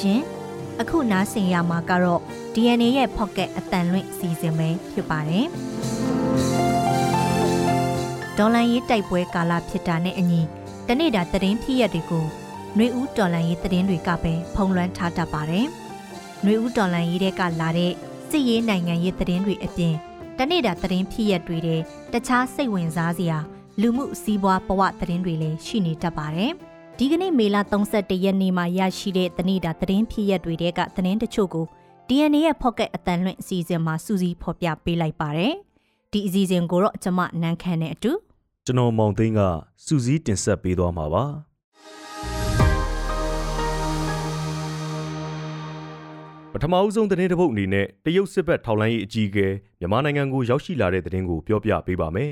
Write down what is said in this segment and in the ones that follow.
ရှင်။အခုနားဆင်ရမှာကတော့ DNA ရဲ့ Pocket အတန်လွင့်စီစဉ်ပဲဖြစ်ပါတယ်။ဒေါ်လန်ရေးတိုက်ပွဲကာလဖြစ်တာနဲ့အညီတနေ့တာသတင်းဖြစ်ရတွေကိုနှွေဦးဒေါ်လန်ရေးသတင်းတွေကပဲဖုံးလွှမ်းထားတတ်ပါတယ်။နှွေဦးဒေါ်လန်ရေးတဲ့ကလာတဲ့စစ်ရေးနိုင်ငံရေးသတင်းတွေအပြင်တနေ့တာသတင်းဖြစ်ရတွေတဲ့တခြားစိတ်ဝင်စားစရာလူမှုစီးပွားဘဝသတင်းတွေလည်းရှိနေတတ်ပါတယ်။ ဒီကနေ့မေလ31ရက်နေ့မှာရရှိတဲ့တနေ့တာသတင်းဖြစ်ရက်တွေကသတင်းတချို့ကို DNA ရဲ့ Pocket အတန်လွင့်အစီအစဉ်မှာစူးစီးဖော်ပြပေးလိုက်ပါတယ်။ဒီအစီအစဉ်ကိုတော့ကျွန်မနန်းခမ်းနဲ့အတူကျွန်တော်မောင်သိန်းကစူးစီးတင်ဆက်ပေးသွားမှာပါပထမအဦးဆုံးသတင်းတစ်ပုဒ်အနေနဲ့တရုတ်စစ်ဘက်ထောက်လှမ်းရေးအကြီးအကဲမြန်မာနိုင်ငံကိုရောက်ရှိလာတဲ့သတင်းကိုပြောပြပေးပါမယ်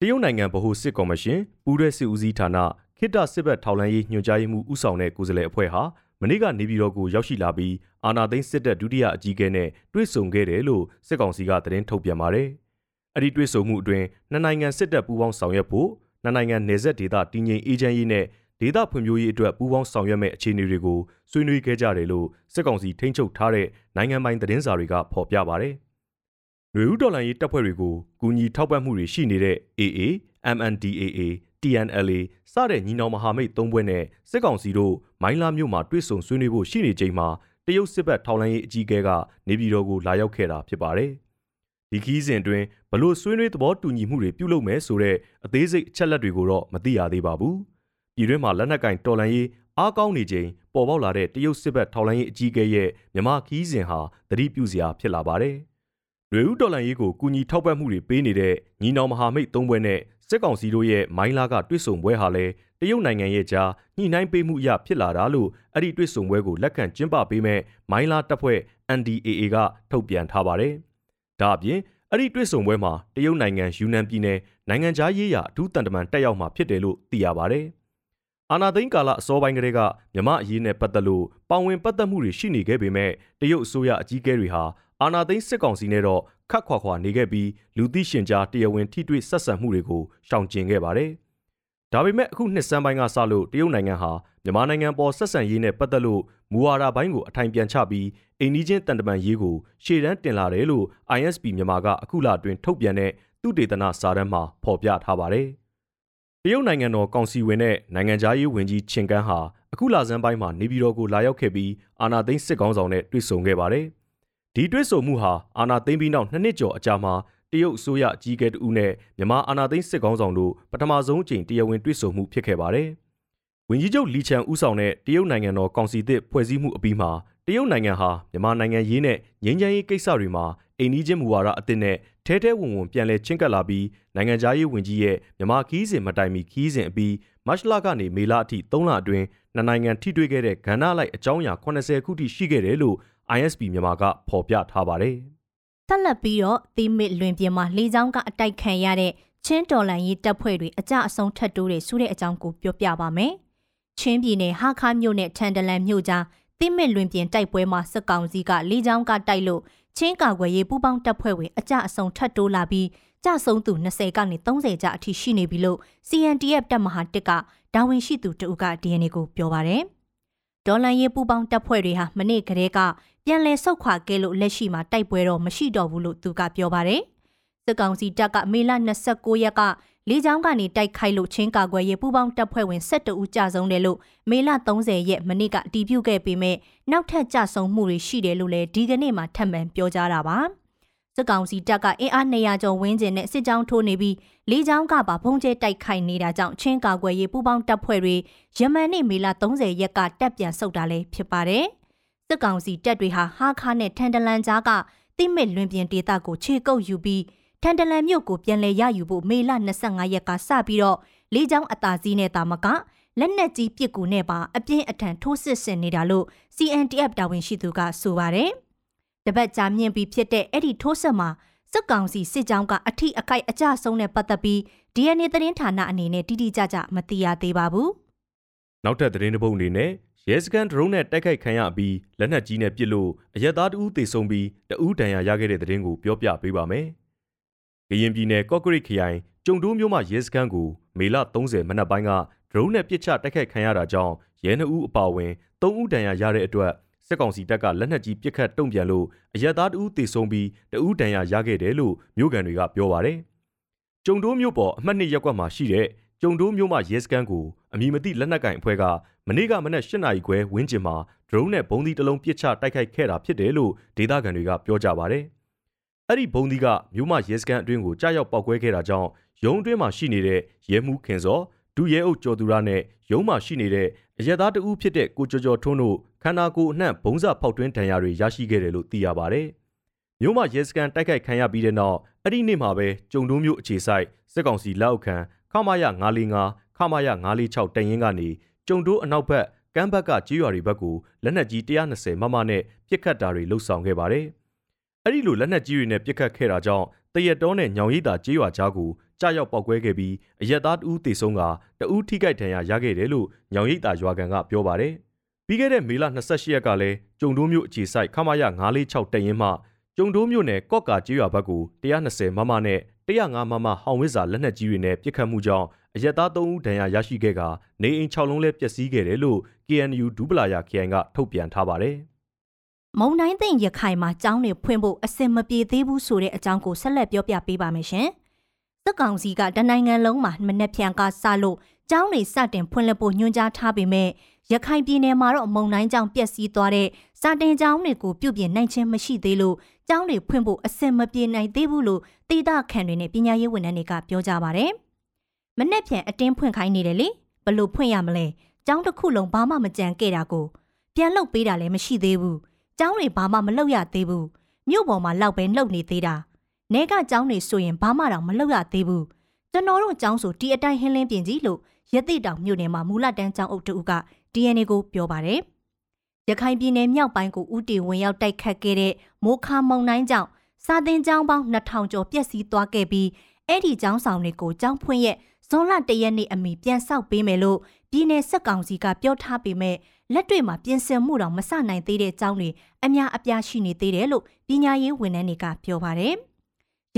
တရုတ်နိုင်ငံဗဟိုစစ်ကော်မရှင်ပူးရဲစစ်ဦးစီးဌာန ခိတစစ်ဘက်ထောက်လှမ်းရေးညွှန်ကြားရေးမှူးဦးဆောင်တဲ့ကိုယ်စားလှယ်အဖွဲ့ဟာမနေ့ကနေပြည်တော်ကိုရောက်ရှိလာပြီးအာနာသိန်းစစ်တပ်ဒုတိယအကြီးအကဲနဲ့တွေ့ဆုံခဲ့တယ်လို့စစ်ကောင်စီကသတင်းထုတ်ပြန်ပါတယ်။အဲ့ဒီတွေ့ဆုံမှုအတွင်းနှစ်နိုင်ငံစစ်တပ်ပူးပေါင်းဆောင်ရွက်ဖို့နှစ်နိုင်ငံနယ်စပ်ဒေသတည်ငြိမ်အေးချမ်းရေးနဲ့ဒေသဖွံ့ဖြိုးရေးအတွက်ပူးပေါင်းဆောင်ရွက်မဲ့အခြေအနေတွေကိုဆွေးနွေးခဲ့ကြတယ်လို့စစ်ကောင်စီထိန်းချုပ်ထားတဲ့နိုင်ငံပိုင်သတင်းစာတွေကဖော်ပြပါတယ်။လူဦးဒေါ်လာရေးတပ်ဖွဲ့တွေကိုကူညီထောက်ပံ့မှုတွေရှိနေတဲ့ AA, MNDAA, TNLA စတဲ့ညီနောင်မဟာမိတ်သုံးဘွဲ့နဲ့စစ်ကောင်စီတို့မိုင်းလာမြို့မှာတွေ့ဆုံဆွေးနွေးဖို့ရှိနေချိန်မှာတရုတ်စစ်ဘက်ထောက်လှမ်းရေးအကြီးအကဲကနေပြည်တော်ကိုလာရောက်ခဲ့တာဖြစ်ပါတယ်။ဒီခီးစဉ်အတွင်းဘလို့ဆွေးနွေးသဘောတူညီမှုတွေပြုလုပ်မယ်ဆိုတဲ့အသေးစိတ်အချက်လက်တွေကိုတော့မသိရသေးပါဘူး။ပြည်တွင်းမှာလက်နက်ကင်တော်လှန်ရေးအားကောင်းနေချိန်ပေါ်ပေါက်လာတဲ့တရုတ်စစ်ဘက်ထောက်လှမ်းရေးအကြီးအကဲရဲ့မြန်မာခီးစဉ်ဟာသတိပြုစရာဖြစ်လာပါတယ်။ရွေဦးတော်လှန်ရေးကိုကူညီထောက်ပံ့မှုတွေပေးနေတဲ့ညီနောင်မဟာမိတ်သုံးဘွဲ့နဲ့ စစ်ကောင်စီတို့ရဲ့မိုင်းလာကတွစ်ဆုံပွဲဟာလည်းတရုတ်နိုင်ငံရဲ့ကြားညှိနှိုင်းပေးမှုအရဖြစ်လာတာလို့အဲ့ဒီတွစ်ဆုံပွဲကိုလက်ခံကျင်းပပေးမဲ့မိုင်းလာတပ်ဖွဲ့ NDAA ကထုတ်ပြန်ထားပါတယ်။ဒါအပြင်အဲ့ဒီတွေ့ဆုံပွဲမှာတရုတ်နိုင်ငံယူနန်ပြည်နယ်နိုင်ငံခြားရေးရာအထူးတန်တမန်တက်ရောက်မှာဖြစ်တယ်လို့သိရပါဗျ။အာနာသိန်းကာလအစောပိုင်းကတည်းကမြမအရေးနဲ့ပတ်သက်လို့ပါဝင်ပတ်သက်မှုတွေရှိနေခဲ့ပေမဲ့တရုတ်အစိုးရအကြီးအကဲတွေဟာအာနာသိန်းစစ်ကောင်စီနဲ့တော့ ခတ်ခွာခွာနေခဲ့ပြီးလူသိရှင်ကြားတရားဝင်ထိတွေ့ဆက်ဆံမှုတွေကိုရှောင်ကျဉ်ခဲ့ပါတယ်။ဒါပေမဲ့အခုနှစ်စမ်းပိုင်းကစလို့တရုတ်နိုင်ငံဟာမြန်မာနိုင်ငံပေါ်ဆက်ဆံရေးနဲ့ပတ်သက်လို့မူဝါဒပိုင်းကိုအထိုင်ပြန်ချပြီးအိန္ဒိချင်းတန်တမန်ရေးကိုရှေ့တန်းတင်လာတယ်လို့ ISP မြန်မာကအခုလအတွင်းထုတ်ပြန်တဲ့သူတေသနစာတမ်းမှာဖော်ပြထားပါတယ်။တရုတ်နိုင်ငံတော်ကောင်စီဝင်နဲ့နိုင်ငံသားရေးဝန်ကြီးချင်ကန်းဟာအခုလဆန်းပိုင်းမှာနေပြည်တော်ကိုလာရောက်ခဲ့ပြီးအာနာသိန်းစစ်ကောင်းဆောင်နဲ့တွေ့ဆုံခဲ့ပါတယ်။ ဒီတွေ့ဆုံမှုဟာအာနာသိန်းပြီးနောက်နှစ်နှစ်ကျော်အကြာမှာတရုတ်အစိုးရအကြီးအကဲတဦးနဲ့မြန်မာအာဏာသိမ်းစစ်ကောင်းဆောင်တို့ပထမဆုံးအကြိမ်တရားဝင်တွေ့ဆုံမှုဖြစ်ခဲ့ပါတယ်။ဝန်ကြီးချုပ်လီချန်ဦးဆောင်တဲ့တရုတ်နိုင်ငံတော်ကောင်စီသစ်ဖွဲ့စည်းမှုအပြီးမှာတရုတ်နိုင်ငံဟာမြန်မာနိုင်ငံရေးနဲ့ငြိမ်းချမ်းရေးကိစ္စတွေမှာအိမ်နီးချင်းမူဝါဒအသစ်နဲ့ထဲထဲဝင်ဝင်ပြန်လည်ချင်းကပ်လာပြီးနိုင်ငံခြားရေးဝန်ကြီးရဲ့မြန်မာခီးစဉ်မတိုင်မီခီးစဉ်အပြီးမတ်လကနေမေလအထိ3လအတွင်းနှစ်နိုင်ငံထိတွေ့ခဲ့တဲ့ကဏ္ဍလိုက်အကြောင်းအရာ80ခုထိရှိခဲ့တယ်လို့ ISP မြန်မာကဖော်ပြထားပါတယ်။ဆက်လက်ပြီးတော့သီမစ်လွင်ပြင်မှာလေကြောင်းကအတိုက်ခံရတဲ့ချင်းတော်လန်ရေးတပ်ဖွဲ့တွေအကြအဆုံးထပ်တိုးတဲ့ဆိုတဲ့အကြောင်းကိုပြောပြပါမယ်။ချင်းပြည်နယ်ဟာခါမြို့နယ်ထန်တလန်မြို့ကြားသီမစ်လွင်ပြင်တိုက်ပွဲမှာစစ်ကောင်စီကလေကြောင်းကတိုက်လို့ချင်းကာကွယ်ရေးပူးပေါင်းတပ်ဖွဲ့ဝင်အကြအဆုံးထပ်တိုးလာပြီးကြဆုံးသူ20ကနေ30ကျအထိရှိနေပြီလို့ CNTF တပ်မဟာတစ်ကဒါဝင်ရှိသူတဦးက DNA ကိုပြောပါတယ်။ ဒေါ်လန်ရေးပူးပေါင်းတပ်ဖွဲ့တွေဟာမနေ့ကတည်းကပြန်လည်ဆုတ်ခွာခဲ့လို့လက်ရှိမှာတိုက်ပွဲတော့မရှိတော့ဘူးလို့သူကပြောပါတယ်။စစ်ကောင်စီတပ်ကမေလ29ရက်ကလေကြောင်းကနေတိုက်ခိုက်လို့ချင်းကာကွယ်ရေးပူးပေါင်းတပ်ဖွဲ့ဝင်12ဦးကြာဆုံးတယ်လို့မေလ30ရက်မနေ့ကအတည်ပြုခဲ့ပေမဲ့နောက်ထပ်ကြာဆုံးမှုတွေရှိတယ်လို့လည်းဒီကနေ့မှထပ်မံပြောကြားတာပါ။ စစ်ကောင်စီတပ်ကအင်အား200ကျော်ဝန်းကျင်နဲ့စစ်ကြောင်းထိုးနေပြီးလေကြောင်းကပါဘုံကျဲတိုက်ခိုက်နေတာကြောင့်ချင်းကာကွယ်ရေးပူးပေါင်းတပ်ဖွဲ့တွေယမန်နေ့မေလ30ရက်ကတပ်ပြန်ဆုတ်တာလည်းဖြစ်ပါတယ်။စစ်ကောင်စီတပ်တွေဟာဟာခါနဲ့ထန်တလန်ကြားကတိမစ်လွင်ပြင်ဒေသကိုခြေကုပ်ယူပြီးထန်တလန်မြို့ကိုပြန်လည်ရယူဖို့မေလ25ရက်ကစပြီးတော့လေးချောင်းအသာစီးနဲ့တာမကလက်နက်ကြီးပစ်ကူနဲ့ပါအပြင်းအထန်ထိုးစစ်ဆင်နေတာလို့ CNTF တာဝန်ရှိသူကဆိုပါတယ်။ တပတ်ကြာမြင့်ပြီးဖြစ်တဲ့အဲ့ဒီထိုးစစ်မှာစစ်ကောင်စီစစ်ကြောင်းကအထိအခိုက်အကျဆုံးနဲ့ပတ်သက်ပြီး DNA သတင်းဌာနအနေနဲ့တိတိကျကျမသိရသေးပါဘူး။နောက်ထပ်သတင်းတစ်ပုဒ်အနေနဲ့ရဲစခန်းဒရုန်းနဲ့တိုက်ခိုက်ခံရပြီးလက်နက်ကြီးနဲ့ပစ်လို့အရက်သားတဦးသေဆုံးပြီးတဦးဒဏ်ရာရခဲ့တဲ့တဲ့တင်ကိုပြောပြပေးပါမယ်။ကရင်ပြည်နယ်ကော့ကရိတ်ခရိုင်ကျုံတိုးမြို့မှာရဲစခန်းကိုမေလ30မနက်ပိုင်းကဒဒရုန်းနဲ့ပစ်ချတိုက်ခိုက်ခံရတာကြောင့်ရဲနှဦးအပါအဝင်၃ဦးဒဏ်ရာရတဲ့အတွက် စစ်ကောင်စီတပ်ကလက်နက်ကြီးပစ်ခတ်တုံ့ပြန်လို့အရက်သားတဦးတေဆုံးပြီးတဦးဒဏ်ရာရခဲ့တယ်လို့မြို့ကန်တွေကပြောပါတယ်။ကျုံတိုးမြို့ပေါ်အမှတ်နှစ်ရပ်ကွက်မှာရှိတဲ့ကျုံတိုးမြို့မှရဲစခန်းကိုအမည်မသိလက်နက်ကင်အဖွဲ့ကမနေ့ကမနက်၈နာရီခွဲဝန်းကျင်မှာဒရုန်းနဲ့ဘုံသီးတစ်လုံးပစ်ချတိုက်ခိုက်ခဲ့တာဖြစ်တယ်လို့ဒေသခံတွေကပြောကြပါတယ်။အဲ့ဒီဘုံသီးကမြို့မှရဲစခန်းအတွင်းကိုကြားရောက်ပောက်ကွဲခဲ့တာကြောင့်ရုံးအတွင်းမှာရှိနေတဲ့ရဲမှုခင်စော ဒုရဲအုပ်ကျော်သူရနဲ့ရုံးမှာရှိနေတဲ့အရက်သားတဦးဖြစ်တဲ့ကိုကျော်ကျော်ထွန်းတို့ခန္ဓာကိုယ်အနှံ့ဘုံစဖောက်တွင်းဒဏ်ရာတွေရရှိခဲ့တယ်လို့သိရပါတယ်။မြို့မှာရဲစခန်းတိုက်ခိုက်ခံရပြီးတဲ့နောက်အဲ့ဒီနေ့မှာပဲကြုံတုံးမြို့အခြေဆိုင်စစ်ကောင်စီလက်အောက်ခံခမာယ945ခမာယ946တရင်ကနေကြုံတိုးအနောက်ဘက်ကမ်းဘက်ကကြေးရွာတွေဘက်ကိုလက်နက်ကြီး120မမနဲ့ပစ်ခတ်တာတွေလှုပ်ဆောင်ခဲ့ပါတယ်။အဲ့ဒီလိုလက်နက်ကြီးတွေနဲ့ပစ်ခတ်ခဲ့တာကြောင့်တရက်တောနဲ့ညောင်ရိပ်သာကြေးရွာကြားကို ကြားရောက်ပောက်ကွဲခဲ့ပြီးအရက်သားတဦးတေဆုံးကတဦးထိခိုက်ဒဏ်ရာရခဲ့တယ်လို့ညောင်ရိပ်သာရွာကန်ကပြောပါတယ်။ပြီးခဲ့တဲ့မေလ28ရက်ကလည်းကြုံတိုးမြို့အခြေဆိုင်ခမာယ946တရင်မှကျုံတိုးမြို့နယ်ကော့ကာကျေးရွာဘက်ကို120မမနဲ့105မမဟောင်ဝစ်စာလက်နက်ကြီးတွေနဲ့ပစ်ခတ်မှုကြောင့်အရက်သား3ဦးဒဏ်ရာရရှိခဲ့ကနေအိမ်6လုံးလည်းပျက်စီးခဲ့တယ်လို့ KNU ဒူပလာယာ KN ကထုတ်ပြန်ထားပါတယ်။မုံတိုင်းသိမ့်ရခိုင်မှာကျောင်းတွေဖွင့်ဖို့အစင်မပြေသေးဘူးဆိုတဲ့အကြောင်းကိုဆက်လက်ပြောပြပေးပါမယ်ရှင်။ သက်ကောင်စီကတနိုင်ငံလုံးမှာမနှက်ဖြန်ကစလို့ကျောင်းတွေစတင်ဖွင့်လှစ်ဖို့ညွှန်ကြားထားပေမဲ့ရခိုင်ပြည်နယ်မှာတော့မုံတိုင်းကြောင့်ပျက်စီးသွားတဲ့စာတင်ကျောင်းတွေကိုပြုပြင်နိုင်ခြင်းမရှိသေးလို့ကျောင်းတွေဖွင့်ဖို့အစင်မပြေနိုင်သေးဘူးလို့ဒေသခံတွေနဲ့ပညာရေးဝန်ထမ်းတွေကပြောကြပါဗျ။မနေ့ပြန်အတင်းဖွင့်ခိုင်းနေတယ်လေဘလို့ဖွင့်ရမလဲ။ကျောင်းတစ်ခုလုံးဘာမှမကြံခဲ့တာကိုပြန်လုတ်ပေးတာလည်းမရှိသေးဘူး။ကျောင်းတွေဘာမှမလုတ်ရသေးဘူး။မြို့ပေါ်မှာလောက်ပဲလှုပ်နေသေးတာ။ နေကကျောင်းတွေဆိုရင်ဘာမှတော့မလုတ်ရသေးဘူး။ကျွန်တော်တို့ကျောင်းဆိုဒီအတိုင်းဟင်းလင်းပြင်ကြီးလို့ရသိတောင်မြို့နယ်မှာမူလတန်းကျောင်းအုပ်တူက DNA ကိုပြောပါတယ်။ရခိုင်ပြည်နယ်မြောက်ပိုင်းကိုဥတီဝင်ရောက်တိုက်ခတ်ခဲ့တဲ့မိုးခါမုန်တိုင်းကြောင့်စာသင်ကျောင်းပေါင်း2000ကျော်ပျက်စီးသွားခဲ့ပြီးအဲ့ဒီကျောင်းဆောင်တွေကိုကျောင်းဖွင့်ရဲ့ဇွန်လတရက်နေ့အမီပြန်ဆောက်ပေးမယ်လို့ပြည်내စက်ကောင်စီကပြောထားပေမဲ့လက်တွေ့မှာပြင်ဆင်မှုတော့မဆနိုင်သေးတဲ့ကျောင်းတွေအများအပြားရှိနေသေးတယ်လို့ပညာရေးဝန်ထမ်းတွေကပြောပါတယ်။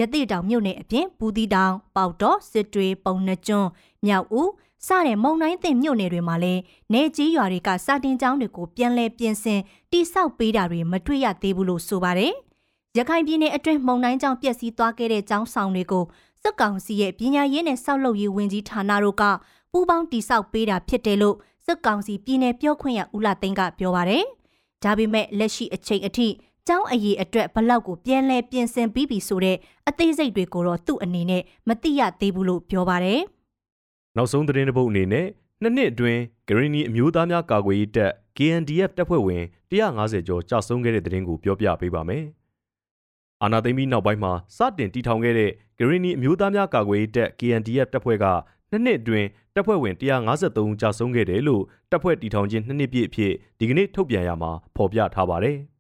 ရတိတောင်မြို့နယ်အပြင်ပူတီတောင်ပေါတော့စစ်တွေပုံနှကျွန်းမြောက်ဦးစတဲ့မုံတိုင်းတင်မြို့နယ်တွေမှာလည်းနေကြီးရွာတွေကစာတင်ကျောင်းတွေကိုပြန်လည်ပြင်ဆင်တိစောက်ပေးတာတွေမတွေ့ရသေးဘူးလို့ဆိုပါတယ်။ရခိုင်ပြည်နယ်အတွင်းမုံတိုင်းကြောင့်ပျက်စီးသွားခဲ့တဲ့ကျောင်းဆောင်တွေကိုစစ်ကောင်စီရဲ့ပညာရေးနဲ့ဆောက်လုပ်ရေးဝန်ကြီးဌာနတို့ကပူးပေါင်းတိစောက်ပေးတာဖြစ်တယ်လို့စစ်ကောင်စီပြည်နယ်ပြောခွင့်ရဦးလာသိန်းကပြောပါတယ်။ဒါပေမဲ့လက်ရှိအချိန်အထိ ကျောင်းအရေးအတွက်ဘလောက်ကိုပြန်လဲပြင်ဆင်ပြီးပြီဆိုတဲ့အသေးစိတ်တွေကိုတော့သူ့အနေနဲ့မသိရသေးဘူးလို့ပြောပါတယ်။နောက်ဆုံးသတင်းတစ်ပုဒ်အနေနဲ့နှစ်နှစ်အတွင်းဂရင်းနီအမျိုးသားများကာကွယ်ရေးတပ် KNDF တပ်ဖွဲ့ဝင်150ကျော်ကြာဆုံးခဲ့တဲ့သတင်းကိုပြောပြပေးပါမယ်။အာနာသိမ့်ပြီးနောက်ပိုင်းမှာစတင်တည်ထောင်ခဲ့တဲ့ဂရင်းနီအမျိုးသားများကာကွယ်ရေးတပ် KNDF တပ်ဖွဲ့ကနှစ်နှစ်အတွင်းတပ်ဖွဲ့ဝင်153ဦးကြာဆုံးခဲ့တယ်လို့တပ်ဖွဲ့တည်ထောင်ခြင်းနှစ်နှစ်ပြည့်အဖြစ်ဒီကနေ့ထုတ်ပြန်ရမှာဖော်ပြထားပါတယ်။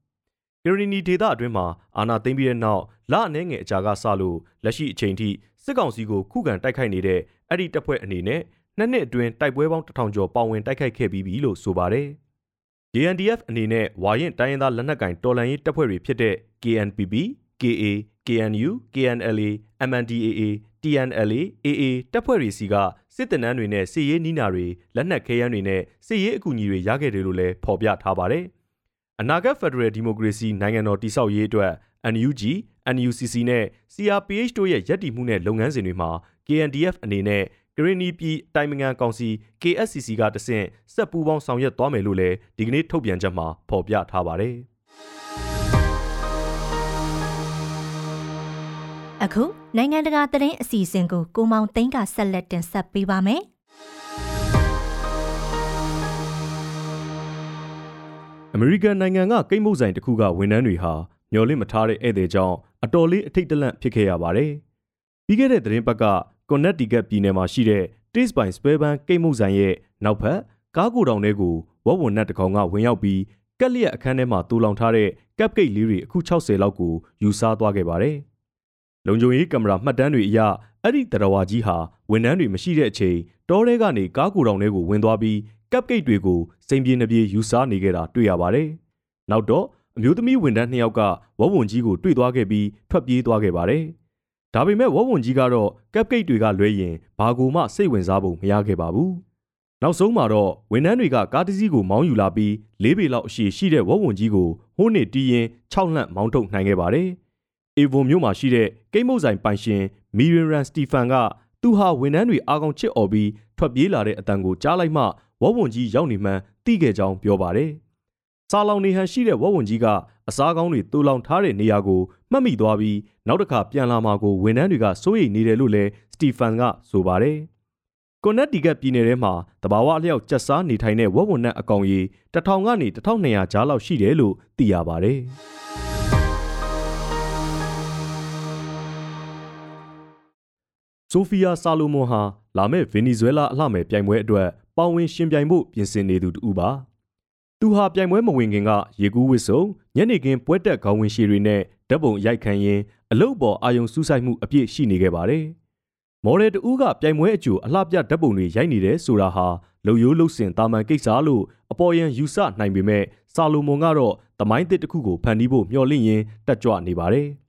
ဂရင်းနီဒေသအတွင်းမှာအာနာသိမ့်ပြီးတဲ့နောက်လအနှဲငယ်အကြာကစလို့လက်ရှိအချိန်ထိစစ်ကောင်စီကိုခုခံတိုက်ခိုက်နေတဲ့အဲ့ဒီတပ်ဖွဲ့အနေနဲ့နှစ်နှစ်အတွင်းတိုက်ပွဲပေါင်းတစ်ထောင်ကျော်ပါဝင်တိုက်ခိုက်ခဲ့ပြီးပြီလို့ဆိုပါတယ်။ JNDF အနေနဲ့ဝါရင်တိုင်းရင်းသားလက်နက်ကိုင်တော်လှန်ရေးတပ်ဖွဲ့တွေဖြစ်တဲ့ KNPB, KA, KNU, KNLA, MNDAA, TNLA, AA တပ်ဖွဲ့တွေစီကစစ်တပ်နန်းတွေနဲ့စစ်ရေးနီးနာတွေလက်နက်ခဲယမ်းတွေနဲ့စစ်ရေးအကူအညီတွေရခဲ့တယ်လို့လည်းဖော်ပြထားပါတယ်။ အနာဂတ်ဖက်ဒရယ်ဒီမိုကရေစီနိုင်ငံတော်တည်ဆောက်ရေးအတွက် NUG, NUCC နဲ့ CRPH တို့ရဲ့ရည်တည်မှုနဲ့လုပ်ငန်းစဉ်တွေမှာ KNDF အနေနဲ့ကရင်နီပြည်တိုင်မငန်ကောင်စီ KSCC ကတဆင့်စက်ပူးပေါင်းဆောင်ရွက်သွားမယ်လို့လည်းဒီကနေ့ထုတ်ပြန်ချက်မှာဖော်ပြထားပါတယ်။အခုနိုင်ငံတကာသတင်းအစီအစဉ်ကိုကိုမောင်သိန်းကဆက်လက်တင်ဆက်ပေးပါမယ်။ အမေရိကန်နိုင်ငံကကိတ်မုတ်ဆိုင်တစ်ခုကဝန်ထမ်းတွေဟာမျော်လင့်မထားတဲ့ဧည့်သည်ကြောင့်အတော်လေးအထိတ်တလန့်ဖြစ်ခဲ့ရပါတယ်။ပြီးခဲ့တဲ့သတင်းပတ်ကကွန်နက်တီကတ်ပြည်နယ်မှာရှိတဲ့ Taste by Spare Ban ကိတ်မုတ်ဆိုင်ရဲ့နောက်ဖက်ကားကိုတောင်တွေကိုဝက်ဝွန်နက်တကောင်ကဝင်ရောက်ပြီးကက်လျက်အခန်းထဲမှာတူလောင်ထားတဲ့ကပ်ကိတ်လေးတွေအခု60လောက်ကိုယူစားသွားခဲ့ပါတယ်။လုံခြုံရေးကင်မရာမှတ်တမ်းတွေအရ အဲ့ဒီတရဝါကြီးဟာဝန်ထမ်းတွေမရှိတဲ့အချိန်တောထဲကနေကားကိုတောင်တွေကိုဝင်သွားပြီးကပ်ကိတ်တွေကိုစိန်ပြေနှပြေယူစားနေခဲ့တာတွေ့ရပါတယ်။နောက်တော့အမျိုးသမီးဝန်ထမ်းနှစ်ယောက်ကဝက်ဝွန်ကြီးကိုတွေ့သွားခဲ့ပြီးထွက်ပြေးသွားခဲ့ပါတယ်။ဒါပေမဲ့ဝက်ဝွန်ကြီးကတော့ကပ်ကိတ်တွေကလွဲရင်ဘာကူမှစိတ်ဝင်စားဖို့မရခဲ့ပါဘူးနောက်ဆုံးမှာတော့ဝန်ထမ်းတွေကကားတစ်စီးကိုမောင်းယူလာပြီး၄ပေလောက်အရှိရှိတဲ့ဝက်ဝံကြီးကိုဟိုးနေတီးရင်6လှန့်မောင်းထုတ်နိုင်ခဲ့ပါတယ်။အေဗွန်မြို့မှာရှိတဲ့ကိတ်မုတ်ဆိုင်ပိုင်ရှင် မီရင်ရန်စတီဖန်ကသူဟာဝန်ထမ်းတွေအာကောင်ချစ်អော်ပြီးထွက်ပြေးလာတဲ့အတန်ကိုကြားလိုက်မှဝက်ဝံကြီးရောက်နေမှန်းသိခဲ့ကြောင်းပြောပါတယ်။စာလောင်နေဟန်ရှိတဲ့ဝက်ဝံကြီးကအစားကောင်းတွေတူလောင်ထားတဲ့နေရာကိုမှတ်မိသွားပြီးနောက်တစ်ခါပြန်လာမှာကိုဝန်ထမ်းတွေကစိုးရိမ်နေတယ်လို့လည်းစတီဖန်ကဆိုပါတယ်။ကွန်နက်တီကတ်ပြည်နယ်ထဲမှာတဘာဝအလျောက်ကျက်စားနေထိုင်တဲ့ဝက်ဝံနက်အကောင်ကြီး1000ကနေ1200ကြားလောက်ရှိတယ်လို့သိရပါတယ်။ ဆိုဖီယာဆာလိုမွန်ဟာလာမယ့်ဗင်နီဇွဲလားအလှမယ်ပြိုင်ပွဲအတွက်ပါဝင်ရှင်ပြိုင်ဖို့ပြင်ဆင်နေသူတူပါ။သူဟာပြိုင်ပွဲမဝင်ခင်ကရေကူးဝစ်စုံညနေခင်းပွဲတက်ခေါင်းဝင်ရှည်တွေနဲ့ဓာတ်ပုံရိုက်ခံရင်းအလုတ်ပေါ်အာယုံစူးစိုက်မှုအပြည့်ရှိနေခဲ့ပါတယ်။မော်ဒယ်တူကပြိုင်ပွဲအကျိုးအလှပြဓာတ်ပုံတွေရိုက်နေတယ်ဆိုတာဟာလုံယိုးလုတ်စင်တာမန်ကိစ္စလို့အပေါ်ယံယူဆနိုင်ပေမဲ့ဆာလိုမွန်ကတော့သမိုင်းသစ်တစ်ခုကိုဖန်တီးဖို့မျှော်လင့်ရင်းတက်ကြွနေပါတယ်။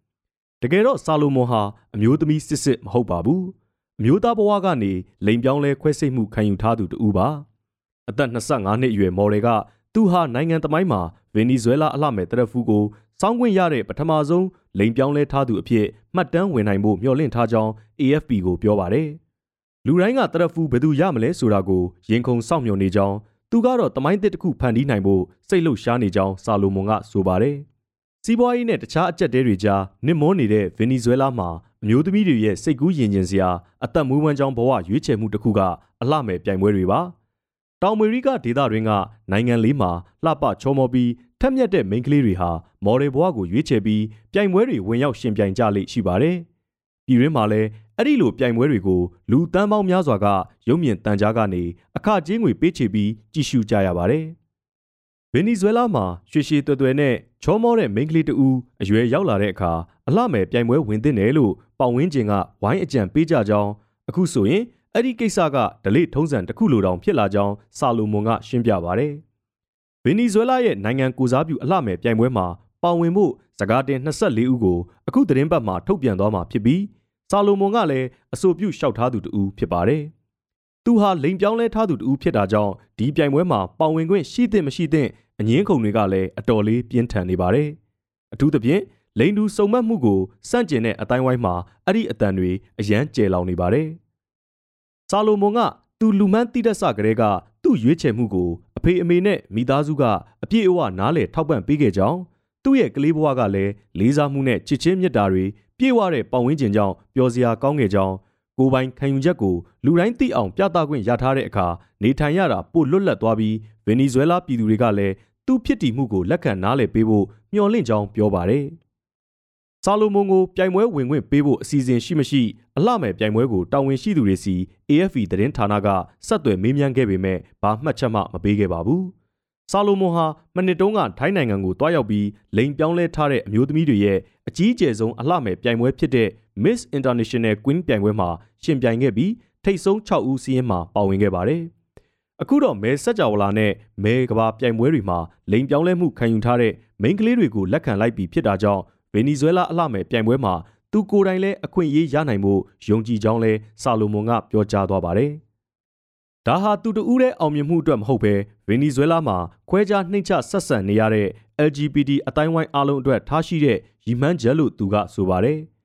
တကယ်တော့ဆာလိုမွန်ဟာအမျိုးသမီးစစ်စစ်မဟုတ်ပါဘူး။အမျိုးသားဘဝကနေလိန်ပြောင်းလဲခွဲစိတ်မှုခံယူထားသူတူပါ။အသက်25နှစ်အရွယ်မော်ဒယ်ကသူဟာနိုင်ငံသမိုင်းမှာဗင်နီဇွဲလားအလှမဲ့တရဖူကိုစောင်းခွင့်ရတဲ့ပထမဆုံးလိန်ပြောင်းလဲထားသူအဖြစ်မှတ်တမ်းဝင်နိုင်ဖို့မျှော်လင့်ထားကြောင်း AFP ကိုပြောပါတယ်။လူတိုင်းကတရဖူဘယ်သူရမလဲဆိုတာကိုရင်ခုန်စောင့်မျှော်နေကြောင်းသူကတော့တမိုင်းတစ်တစ်ခုဖန်တီးနိုင်ဖို့စိတ်လှုပ်ရှားနေကြောင်းဆာလိုမွန်ကဆိုပါတယ်။ စီးပွားရေးနဲ့တခြားအကြက်တဲတွေကြားနစ်မောနေတဲ့ဗင်နီဇွဲလားမှာအမျိုးသမီးတွေရဲ့စိတ်ကူးယဉ်ကျင်စရာအသက်မွေးဝမ်းကြောင်းဘဝရွေးချယ်မှုတစ်ခုကအလှမဲ့ပြိုင်ပွဲတွေပါ။တောင်အမေရိကဒေသတွင်းကနိုင်ငံလေးမှာလှပချောမောပြီးထက်မြက်တဲ့မိန်းကလေးတွေဟာမော်ဒယ်ဘဝကိုရွေးချယ်ပြီးပြိုင်ပွဲတွေဝင်ရောက်ရှင်ပြိုင်ကြလိမ့်ရှိပါတယ်။ပြည်တွင်းမှာလည်းအဲ့ဒီလိုပြိုင်ပွဲတွေကိုလူတန်းပေါင်းများစွာကရုပ်မြင်တန်ကြားကနေအခကြေးငွေပေးချေပြီးကြည့်ရှုကြရပါတယ်။ ဗင်နီဇွဲလားမှာရွှေရှည်တွယ်တွယ်နဲ့ချောမောတဲ့မိန်းကလေးတဦးအရွယ်ရောက်လာတဲ့အခါအလှမယ်ပြိုင်ပွဲဝင်သင့်တယ်လို့ပေါင်ဝင်းကျင်ကဝိုင်းအကြံပေးကြကြောင်းအခုဆိုရင်အဲ့ဒီကိစ္စကဒလိထုံးစံတစ်ခုလိုတောင်ဖြစ်လာကြောင်းဆာလိုမွန်ကရှင်းပြပါတယ်။ဗင်နီဇွဲလားရဲ့နိုင်ငံကိုစားပြုအလှမယ်ပြိုင်ပွဲမှာပါဝင်မှုစကားတင်24ဦးကိုအခုသတင်းပတ်မှာထုတ်ပြန်သွားမှာဖြစ်ပြီးဆာလိုမွန်ကလည်းအဆိုပြုလျှောက်ထားသူတူဖြစ်ပါတယ်။ သူဟာလိန်ပြောင်းလဲထားသူတူဖြစ်တာကြောင့်ဒီပြိုင်ပွဲမှာပါဝင်ခွင့်ရှိသင့်မရှိသင့်အငင်းခုန်တွေကလည်းအတော်လေးပြင်းထန်နေပါတယ်။အထူးသဖြင့်လိန်တူစုံမက်မှုကိုစန့်ကျင်တဲ့အတိုင်းဝိုင်းမှာအဲ့ဒီအတန်တွေအယမ်းကျယ်လောင်နေပါတယ်။ဆာလိုမွန်ကသူလူမှန်းတိတက်စကလေးကသူ့ရွေးချယ်မှုကိုအဖေအမေနဲ့မိသားစုကအပြည့်အဝနားလည်ထောက်ပံ့ပေးခဲ့ကြောင်းသူ့ရဲ့ကလေးဘဝကလည်းလေးစားမှုနဲ့ချစ်ချင်းမြတ်တာတွေပြည့်ဝတဲ့ပတ်ဝန်းကျင်ကြောင့်ပျော်စရာကောင်းခဲ့ကြောင်း ကိုပိုင်ခံယူချက်ကိုလူတိုင်းသိအောင်ပြသခွင့်ရထားတဲ့အခါနေထိုင်ရတာပိုလွတ်လပ်သွားပြီးဗင်နီဇွဲလားပြည်သူတွေကလည်းသူ့ဖြစ်တည်မှုကိုလက်ခံနားလည်ပေးဖို့မျှော်လင့်ကြောင်းပြောပါတယ်။ဆာလိုမွန်ကိုပြိုင်ပွဲဝင်ခွင့်ပေးဖို့အစီအစဉ်ရှိမရှိအလှမဲ့ပြိုင်ပွဲကိုတာဝန်ရှိသူတွေစီ AFP သတင်းဌာနကဆက်သွယ်မေးမြန်းခဲ့ပေမဲ့ဘာမှတ်ချက်မှမပေးခဲ့ပါဘူး။ဆာလိုမွန်ဟာမနစ်တုန်းကထိုင်းနိုင်ငံကိုတွားရောက်ပြီးလိန်ပြောင်းလဲထားတဲ့အမျိုးသမီးတွေရဲ့အကြီးအကျယ်ဆုံးအလှမဲ့ပြိုင်ပွဲဖြစ်တဲ့ Miss International Queen ပြိုင်ပွဲမှာရှင်ပြိုင်ခဲ့ပြီးထိပ်ဆုံး6ဦးစီးရင်မှာပါဝင်ခဲ့ပါတယ်။အခုတော့မဲဆက်ကြဝဠာနဲ့မဲကဘာပြိုင်ပွဲတွေမှာလိန်ပြောင်းလဲမှုခံယူထားတဲ့မိန်းကလေးတွေကိုလက်ခံလိုက်ပြီးဖြစ်တာကြောင့်ဗင်နီဇွဲလားအလှမယ်ပြိုင်ပွဲမှာသူကိုယ်တိုင်လည်းအခွင့်အရေးရနိုင်မှုယုံကြည်ကြောင်းလဲဆာလိုမွန်ကပြောကြားသွားပါတယ်။ဒါဟာသူတဦးရဲ့အောင်မြင်မှုအတွက်မဟုတ်ဘဲဗင်နီဇွဲလားမှာခွဲခြားနှိမ့်ချဆက်ဆံနေရတဲ့ LGBT အတိုင်းဝိုင်းအလုံးအတွက်ထားရှိတဲ့ရည်မှန်းချက်လို့သူကဆိုပါတယ်။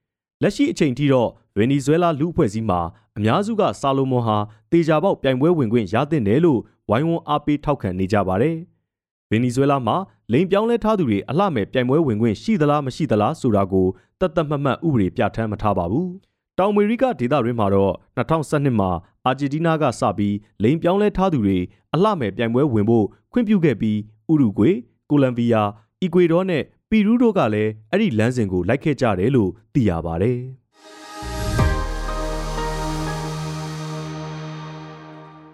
လက်ရှိအချိန်ထိတော့ဗင်နီဇွဲလားလူအဖွဲ့အစည်းမှာအများစုကဆာလိုမွန်ဟာတေချာပေါက်ပြိုင်ပွဲဝင်ခွင့်ရသင့်တယ်လို့ဝိုင်းဝန်းအားပေးထောက်ခံနေကြပါတယ်။ဗင်နီဇွဲလားမှာလိန်ပြောင်းလဲထားသူတွေအလှမဲ့ပြိုင်ပွဲဝင်ခွင့်ရှိသလားမရှိသလားဆိုတာကိုတတ်တတ်မှတ်မှတ်ဥပဒေပြဋ္ဌာန်းမထားပါဘူး။တောင်အမေရိကဒေသတွင်းမှာတော့2012မှာအာဂျင်တီးနားကစပြီးလိန်ပြောင်းလဲထားသူတွေအလှမဲ့ပြိုင်ပွဲဝင်ဖို့ခွင့်ပြုခဲ့ပြီးဥရုဂွေ၊ကိုလံဘီယာ၊အီကွေဒေါနဲ့ ပီရူးတို့ကလည်းအဲ့ဒီလမ်းစဉ်ကိုလိုက်ခဲ့ကြတယ်လို့သိရပါတယ်။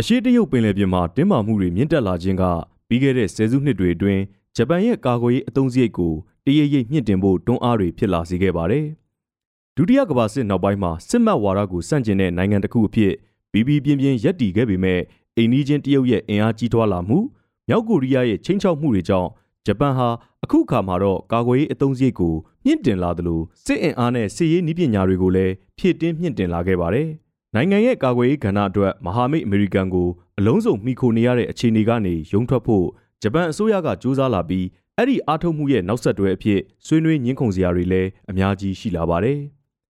အရှိတရုတ်ပင်လယ်ပြင်မှာတင်းမာမှုတွေမြင့်တက်လာခြင်းကပြီးခဲ့တဲ့ဆယ်စုနှစ်တွေအတွင်းဂျပန်ရဲ့ကာကွယ်ရေးအသုံးစရိတ်ကိုတရရိပ်မြင့်တင်ဖို့တွန်းအားတွေဖြစ်လာစေခဲ့ပါတယ်။ဒုတိယကမ္ဘာစစ်နောက်ပိုင်းမှာစစ်မှတ်ဝါဒကိုစန့်ကျင်တဲ့နိုင်ငံတစ်ခုအဖြစ်ဘီဘီပြင်းပြင်းရပ်တည်ခဲ့ပေမဲ့အိန္ဒိချင်းတရုတ်ရဲ့အင်အားကြီးထွားလာမှုမြောက်ကိုရီးယားရဲ့ချိန်ချောက်မှုတွေကြောင့် ဂျပန်ဟာအခုအခါမှာတော့ကာကွယ်ရေးအသုံးစရိတ်ကိုမြင့်တင်လာသလိုစစ်အင်အားနဲ့စစ်ရေးနည်းပညာတွေကိုလည်းဖြည့်တင်းမြင့်တင်လာခဲ့ပါတယ်နိုင်ငံရဲ့ကာကွယ်ရေးကဏ္ဍအတွက်မဟာမိတ်အမေရိကန်ကိုအလုံးစုံမိခိုနေရတဲ့အခြေအနေကနေရုန်းထွက်ဖို့ဂျပန်အစိုးရကကြိုးစားလာပြီးအဲ့ဒီအားထုတ်မှုရဲ့နောက်ဆက်တွဲအဖြစ်ဆွေးနွေးညှင်းခုန်စရာတွေလည်းအများကြီးရှိလာပါတယ်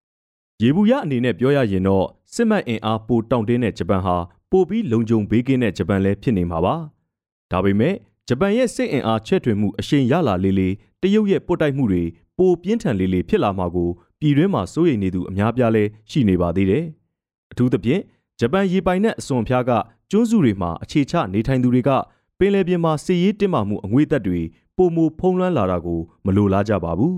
။ရေဘူးရအနေနဲ့ပြောရရင်တော့စစ်မှတ်အင်အားပိုတောင့်တင်းတဲ့ဂျပန်ဟာပိုပြီးလုံခြုံဘေးကင်းတဲ့ဂျပန်လည်းဖြစ်နေမှာပါ။ဒါပေမဲ့ ဂျပန်ရဲ့စစ်အင်အားချဲ့ထွင်မှုအရှိန်ရလာလေးလေးတရုတ်ရဲ့ပုတ်တိုက်မှုတွေပိုပြင်းထန်လေးလေးဖြစ်လာမှာကိုပြည်တွင်းမှာစိုးရိမ်နေသူအများပြားလဲရှိနေပါသေးတယ်။အထူးသဖြင့်ဂျပန်ရေပိုင်နက်အစွန်ဖျားကကျွန်းစုတွေမှာအခြေချနေထိုင်သူတွေကပင်လယ်ပြင်မှာစစ်ရေးတင်းမာမှုအငွေ့သက်တွေပုံမူဖုံးလွှမ်းလာတာကိုမလိုလားကြပါဘူး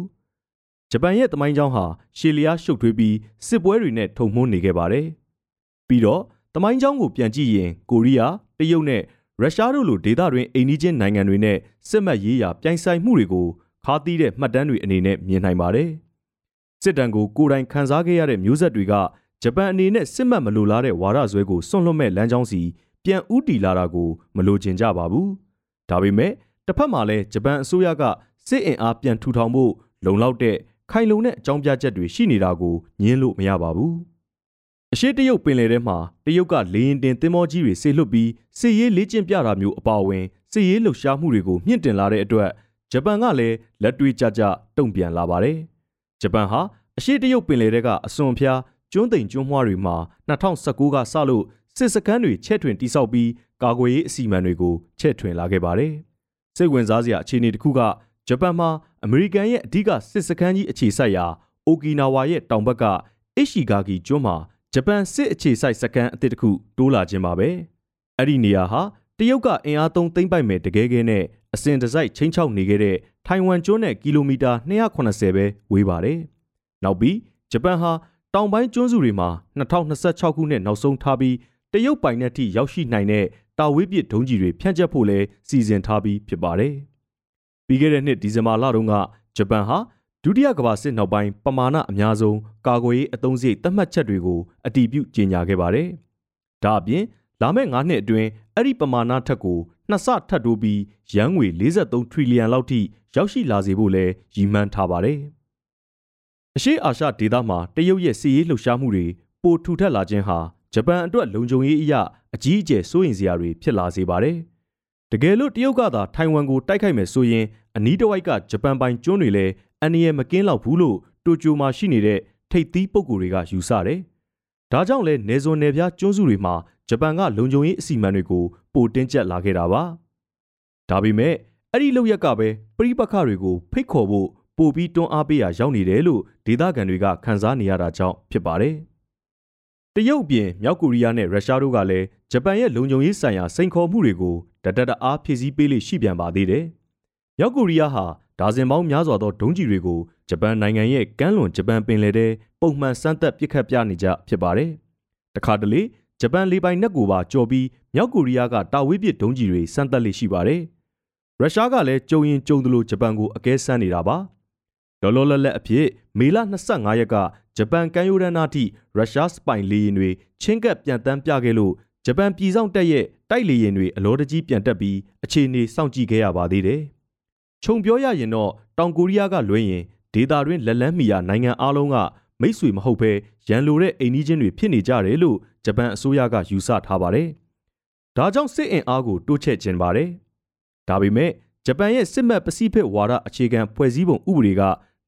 ။ဂျပန်ရဲ့တမိုင်းကြောင်းဟာရှေလျားရှုပ်ထွေးပြီးစစ်ပွဲတွေနဲ့ထုံမွှန်းနေခဲ့ပါတယ်။ပြီးတော့တမိုင်းကြောင်းကိုပြန်ကြည့်ရင်ကိုရီးယားတရုတ်နဲ့ ရုရှားတို့လိုဒေသတွင်းအိမ်နီးချင်းနိုင်ငံတွေနဲ့စစ်မှတ်ရေးရာပြိုင်ဆိုင်မှုတွေကိုခါးသီးတဲ့မှတ်တမ်းတွေအနေနဲ့မြင်နိုင်ပါတယ်။စစ်တမ်းကိုကိုယ်တိုင်ခန်းစားခဲ့ရတဲ့မျိုးဆက်တွေကဂျပန်အနေနဲ့စစ်မှတ်မလိုလားတဲ့ဝါဒဆွဲကိုစွန့်လွတ်မဲ့လမ်းကြောင်းစီပြန်ဥတီလာတာကိုမလိုချင်ကြပါဘူး။ဒါပေမဲ့တစ်ဖက်မှာလည်းဂျပန်အစိုးရကစစ်အင်အားပြန်ထူထောင်ဖို့လုံလောက်တဲ့ခိုင်လုံတဲ့အကြောင်းပြချက်တွေရှိနေတာကိုညင်းလို့မရပါဘူး။ အရှိတရုတ်ပင်လယ်ထဲမှာတရုတ်ကလေရင်တင်သင်္ဘောကြီးတွေဆေလွတ်ပြီးစစ်ရေးလေ့ကျင့်ပြတာမျိုးအပါအဝင်စစ်ရေးလှုပ်ရှားမှုတွေကိုမြင့်တင်လာတဲ့အတွက်ဂျပန်ကလည်းလက်တွေ့ကြကြတုံ့ပြန်လာပါတယ်။ဂျပန်ဟာအရှိတရုတ်ပင်လယ်ထဲကအစွန်ဖျားကျွန်းသိမ်ကျွန်းမွှားတွေမှာ2019ကစလို့စစ်စခန်းတွေချဲ့ထွင်တိစောက်ပြီးကာကွယ်ရေးအစီအမံတွေကိုချဲ့ထွင်လာခဲ့ပါတယ်။စိတ်ဝင်စားစရာအခြေအနေတစ်ခုကဂျပန်မှာအမေရိကန်ရဲ့အဓိကစစ်စခန်းကြီးအခြေစိုက်ရာအိုကီနာဝါရဲ့တောင်ဘက်ကအိရှိဂါဂီကျွန်းမှာ ဂျပန်စစ်အခြေစိုက်စခန်းအသစ်တစ်ခုတိုးလာခြင်းပါပဲ။အဲ့ဒီနေရာဟာတရုတ်ကအင်အားသုံးသိမ့်ပိုက်မဲ့တကယ်ကဲနဲ့အစဉ်တစိုက်ချင်းချောက်နေခဲ့တဲ့ထိုင်ဝမ်ကျွန်းနဲ့ကီလိုမီတာ280ပဲဝေးပါတယ်။နောက်ပြီးဂျပန်ဟာတောင်ပိုင်းကျွန်းစုတွေမှာ2026ခုနှစ်နောက်ဆုံးထားပြီးတရုတ်ပိုင်နက်ထိရောက်ရှိနိုင်တဲ့တာဝေးပစ်ဒုံးကျည်တွေဖြန့်ကျက်ဖို့လဲစီစဉ်ထားပြီးဖြစ်ပါတယ်။ပြီးခဲ့တဲ့နှစ်ဒီဇင်ဘာလတုန်းကဂျပန်ဟာ ဒုတိယကမ္ဘာစစ်နောက်ပိုင်းပမာဏအများဆုံးကာကွယ်ရေးအသုံးစရိတ်သတ်မှတ်ချက်တွေကိုအတည်ပြုကြေညာခဲ့ပါတယ်။ဒါအပြင်လာမယ့်9နှစ်အတွင်းအဲ့ဒီပမာဏထက်ကိုနှစ်ဆထပ်တိုးပြီးရန်ငွေ43ထရီလီယံလောက်ထိရောက်ရှိလာစေဖို့လဲရည်မှန်းထားပါတယ်။အရှိအာရှဒေသမှာတရုတ်ရဲ့စီးရေးလှုပ်ရှားမှုတွေပိုထူထပ်လာခြင်းဟာဂျပန်အတွက်လုံခြုံရေးအရာအကြီးအကျယ်စိုးရိမ်စရာတွေဖြစ်လာစေပါတယ်။တကယ်လို့တရုတ်ကသာထိုင်ဝမ်ကိုတိုက်ခိုက်မယ်ဆိုရင်အနီးတစ်ဝိုက်ကဂျပန်ပိုင်ကျွန်းတွေလည်း အန္တရာယ်မကင်းလောက်ဘူးလို့တိုကျိုမှာရှိနေတဲ့ထိပ်သီးပုဂ္ဂိုလ်တွေကယူဆတယ်။ဒါကြောင့်လဲနေဇွန်နယ်ပြားကျွန်းစုတွေမှာဂျပန်ကလုံခြုံရေးအစီအမံတွေကိုပိုတင်းကျပ်လာခဲ့တာပါ။ဒါပေမဲ့အဲ့ဒီလောက်ရက်ကပဲပြိပခတွေကိုဖိတ်ခေါ်ဖို့ပိုပြီးတွန်းအားပေးရရောက်နေတယ်လို့ဒေသခံတွေကခန်းစားနေရတာကြောင့်ဖြစ်ပါတယ်။တရုတ်ပြင်မြောက်ကိုရီးယားနဲ့ရုရှားတို့ကလည်းဂျပန်ရဲ့လုံခြုံရေးဆိုင်ရာစိန်ခေါ်မှုတွေကိုတတတအားဖြည့်ဆည်းပေးလိရှိပြန်ပါသေးတယ်။မြောက်ကိုရီးယားဟာ ဒါဇင်ပေါင်းများစွာသောဒုံးကျည်တွေကိုဂျပန်နိုင်ငံရဲ့ကမ်းလွန်ဂျပန်ပင်လယ်ထဲပုံမှန်စမ်းသပ်ပစ်ခတ်ပြနေကြဖြစ်ပါတယ်။တခါတလေဂျပန်လေပိုင်နက်ကိုပါကြော်ပြီးမြောက်ကိုရီးယားကတာဝေးပစ်ဒုံးကျည်တွေစမ်းသပ်လိရှိပါတယ်။ရုရှားကလည်းကြုံရင်ကြုံသလိုဂျပန်ကိုအကဲဆန်းနေတာပါ။လောလောလတ်လတ်အဖြစ်မေလ25ရက်ကဂျပန်ကမ်းရိုးတန်းသားထိရုရှားစပိုင်လေယာဉ်တွေချင်းကပ်ပြန်တန်းပြခဲ့လို့ဂျပန်ပြည်ဆောင်တက်ရဲ့တိုက်လေယာဉ်တွေအလောတကြီးပြန်တက်ပြီးအခြေအနေစောင့်ကြည့်ခဲ့ရပါသေးတယ်။ ခြုံပြောရရင်တော့တောင်ကိုရီးယားကလွှဲရင်ဒေတာတွင်လက်လန်းမီယာနိုင်ငံအလုံးကမိတ်ဆွေမဟုတ်ဘဲရန်လိုတဲ့အိမ်နီးချင်းတွေဖြစ်နေကြတယ်လို့ဂျပန်အစိုးရကယူဆထားပါတယ်။ဒါကြောင့်စစ်အင်အားကိုတိုးချဲ့ခြင်းပါတယ်။ဒါပေမဲ့ဂျပန်ရဲ့စစ်မှတ်ပစိဖိတ်ဝါဒအခြေခံဖွဲ့စည်းပုံဥပဒေက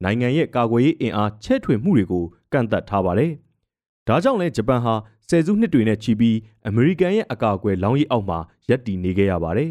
နိုင်ငံရဲ့ကာကွယ်ရေးအင်အားချဲ့ထွင်မှုတွေကိုကန့်သတ်ထားပါတယ်။ဒါကြောင့်လဲဂျပန်ဟာဆယ်စုနှစ်တွေနဲ့ချီပြီးအမေရိကန်ရဲ့အကာအကွယ်လောင်းရိပ်အောက်မှာရပ်တည်နေခဲ့ရပါတယ်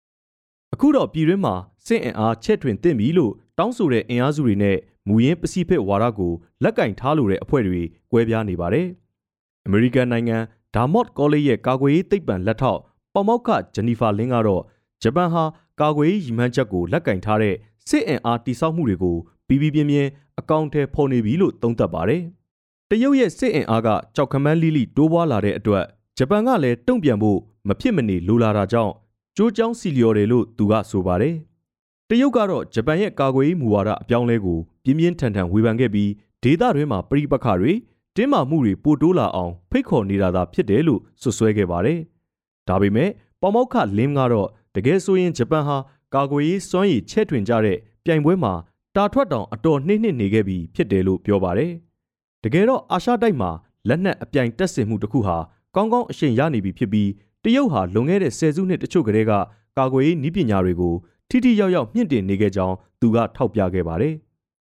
။အခုတော့ပြည်တွင်းမှာ စစ်အင်အားချဲ့ထွင်သင့်ပြီလို့တောင်းဆိုတဲ့အင်အားစုတွေနဲ့မူရင်းပစိဖိတ်ဝါဒကိုလက်ကင်ထားလိုတဲ့အဖွဲ့တွေကွဲပြားနေပါတယ်။အမေရိကန်နိုင်ငံဒါမော့ကောလိပ်ရဲ့ကာကွယ်ရေးသိပ္ပံလက်ထောက်ပေါမောက်ခဂျနီဖာလင်းကတော့ဂျပန်ဟာကာကွယ်ရေးရည်မှန်းချက်ကိုလက်ကင်ထားတဲ့စစ်အင်အားတိစောက်မှုတွေကိုပြီးပြီးပြင်းပြင်းအကောင့်ထဲဖော်နေပြီလို့သုံးသပ်ပါတယ်။တရုတ်ရဲ့စစ်အင်အားကကြောက်ခမန်းလိလိတိုးပွားလာတဲ့အတွက်ဂျပန်ကလည်းတုံ့ပြန်ဖို့မဖြစ်မနေလိုလာတာကြောင့်ကြိုးကြောင်းစီလျော်တယ်လို့သူကဆိုပါတယ်။ တရုတ်ကတော့ဂျပန်ရဲ့ကာကွယ်ရေးမူဝါဒအပြောင်းလဲကိုပြင်းပြင်းထန်ထန်ဝေဖန်ခဲ့ပြီးဒေသတွင်းမှာပြိပခါတွေတင်းမာမှုတွေပိုတိုးလာအောင်ဖိတ်ခေါ်နေတာသာဖြစ်တယ်လို့ဆွဆွဲခဲ့ပါတယ်။ဒါပေမဲ့ပေါမောက်ခလင်းကတော့တကယ်ဆိုရင်ဂျပန်ဟာကာကွယ်ရေးစွမ်းရည်ချဲ့ထွင်ကြတဲ့ပြိုင်ပွဲမှာတာထွက်တောင်အတော်နှိမ့်နှိမ့်နေခဲ့ပြီဖြစ်တယ်လို့ပြောပါတယ်။တကယ်တော့အာရှတိုက်မှာလက်နက်အပြိုင်တက်ဆင်မှုတစ်ခုဟာကောင်းကောင်းအရှိန်ရနေပြီဖြစ်ပြီးတရုတ်ဟာလွန်ခဲ့တဲ့ဆယ်စုနှစ်တချို့ကတည်းကကာကွယ်ရေးနည်းပညာတွေကို ထိထိရောက်ရောက်မြင့်တင်နေခဲ့ကြောင်းသူကထောက်ပြခဲ့ပါတယ်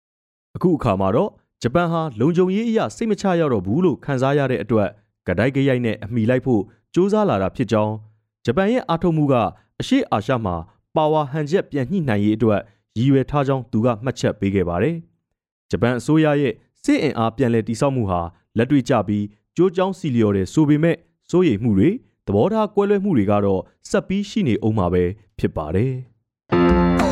။အခုအခါမှာတော့ဂျပန်ဟာလုံခြုံရေးအရာစိတ်မချရတော့ဘူးလို့ခန်းစားရတဲ့အတွက်ကဒိုက်ကရိုက်နဲ့အမိလိုက်ဖို့စ조사လာတာဖြစ်ကြောင်းဂျပန်ရဲ့အားထုတ်မှုကအရှေ့အာရှမှာပါဝါဟန်ချက်ပြန်ညှိနှိုင်းရေးအတွက်ရည်ရွယ်ထားကြောင်းသူကမှတ်ချက်ပေးခဲ့ပါတယ်။ဂျပန်အစိုးရရဲ့စစ်အင်အားပြန်လည်တည်ဆောက်မှုဟာလက်တွေ့ကျပြီးကြိုးကြောင်းစီလျော်တယ်ဆိုပေမဲ့စိုးရိမ်မှုတွေသဘောထားကွဲလွဲမှုတွေကတော့ဆက်ပြီးရှိနေအောင်မှာပဲဖြစ်ပါတယ်။